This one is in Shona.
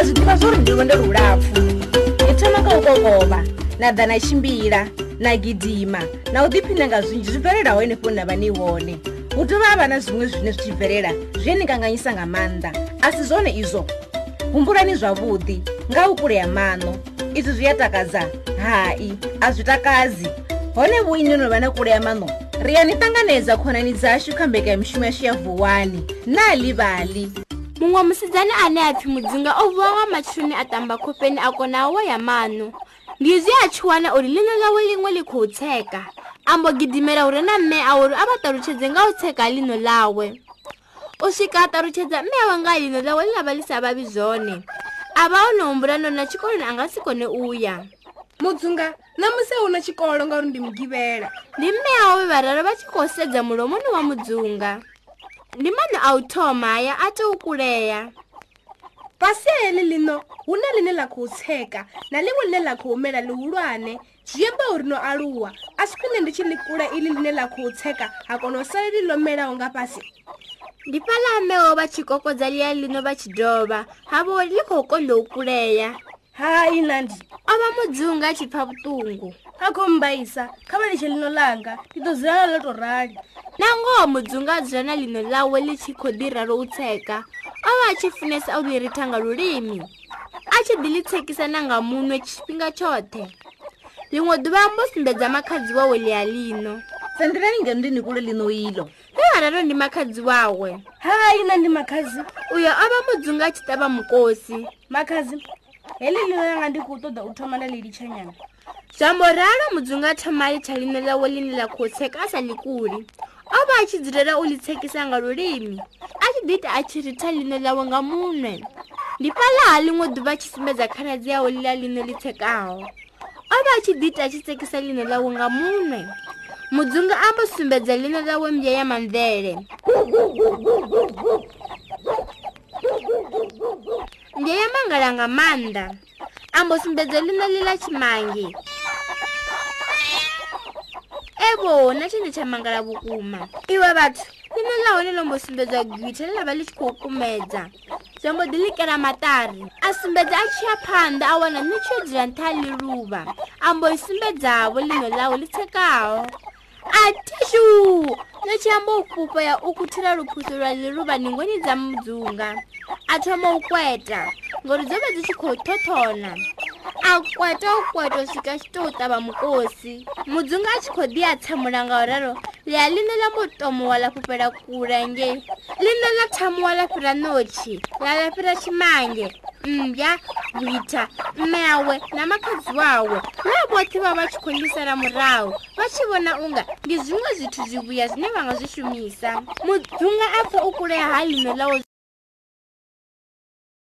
ndazvi diva zvo rudivo ndorurapfu itonaka ukokova nadhana chimbira nagidhima naudhipinanga zvinji zvibvererawo inepo nava niwone utova vana zvimwe zvine zvichibverera zvienikanganyisa nga manda asi zvone izvo humburani zvavudi ngaukure yamano izvi zviyatakadza hai hazvitakazi hone vuini novana kure yamano riyanitanganedza khonani dzashu kambeka yemishumo yashiya vhuwani naalivali mumwe musidzani ane a pfi mudzinga o vuwa wa matshiloni a tamba khofeni a kona wa ya manu ndi zwi a tshi wana uri ḽino ḽawe liṅwe ḽi khou tsheka a mbo gidimela hure na mme a uri a vha ṱalutshedze nga u tsheka ḽino ḽawe u swika a ṱalutshedza mme awe nga ḽino ḽawe ḽi lava ḽi sa vhavi zwone a vha o no humbula no na tshikoloni a nga si kone u ya mudzunga namusi a hu na tshikolo ngauri ndi mugivhela ndi mme awe vhararo vha tshi khou sedza mulomoni wa mudzunga ndi mani a u thoma ya a tou kulea fasi heḽi lino hu na ḽine ḽa khou tsheka na ḽiṅwe ḽine ḽa khou mela ḽihulwane zwi amba uri no aluwa a si khwine ndi tshi ḽi kula iḽi ḽine ḽa khou tsheka ha kona u sale ḽi ḽo melaho nga fhasi ndi fhalameho vha tshi kokodza ḽiya ḽino vha tshi dovha havo ḽi khou konda u kulea hai nandi o vha mudzunga a tshi pfha vhuṱungu akho mbaisa kha vha litshe lino langa ndi ḓo dzula nalo to rali na ngoho mudzunga dzula na lino ḽawe ḽi tshi khou ḓi ralo u tsheka o vha a tshi funesa u ḽi ritha nga lulimi a tshi ḓi ḽi tshekisa na nga muṅwe tshifhinga tshoṱhe ḽiṅwe ḓuvha ambo sumbedza makhadzi wawe ḽi a lino sendirani ngeno ndi nikule lino ilo ḽi vhararo ndi makhadzi wawe hai na ndi makhadzi uyo o vha mudzunga a tshi ṱavha mukosi makhadzi heli liloyanga ndi kho ṱoḓa u thoma na lilitshanyana zwamboralo mudzunga thoma litsha ḽine ḽawe ḽine ḽa khou tsekasa ḽikuli o vha a tshi dzulela u ḽi tsekisa nga lulimi a tshi ḓi ita a tshi ritha ḽine ḽawe nga muṅwe ndi fhaḽa ha ḽiṅwe ḓuvha a tshi sumbedza khanadzi yawe ḽila ḽine ḽi tsekaho o vha a tshi ḓi ita a tshi tsekisa ḽine ḽawe nga muṅwe mudzunga amba sumbedza ḽine ḽawe mbya ya manvele mangala nga maanḓa ambo sumbedzo ḽine ḽi ḽa tshimange evo na tshine tsha mangala vhukuma iwe vhathu ḽine ḽa hone ḽo mbo sumbedzwa gwita ḽe ḽa vha ḽi tshi khou kumedza zwa mbo ḓi ḽikela maṱari a sumbedza a tshi ya phanḓa a wana ni tshi yo dzula nṱha ḽi luvha ambo i sumbedzavo ḽino ḽawo ḽi tshekaho a tishu nochiyamba ukupoya ukuthira luphuso lwaliluva ningoni dza mudzunga athoma ukweta ngori dzobva dzichikhothothona akweta ukweta swika xitoutava mukosi mudzunga achikho diya tshamula ngauraro leya lina lambotomowa lafupela kulange lina la tshamuwa lafira nochi lalafira ximange mmbya vita mmawe na makhadzi wawe na vothe va va tshi khondisela murahu va tshi vona unga ndi zwiṅwe zwithu zwivuya zwine va nga zwi shumisa mudzunga a pfa u kulea ha ḽino ḽawo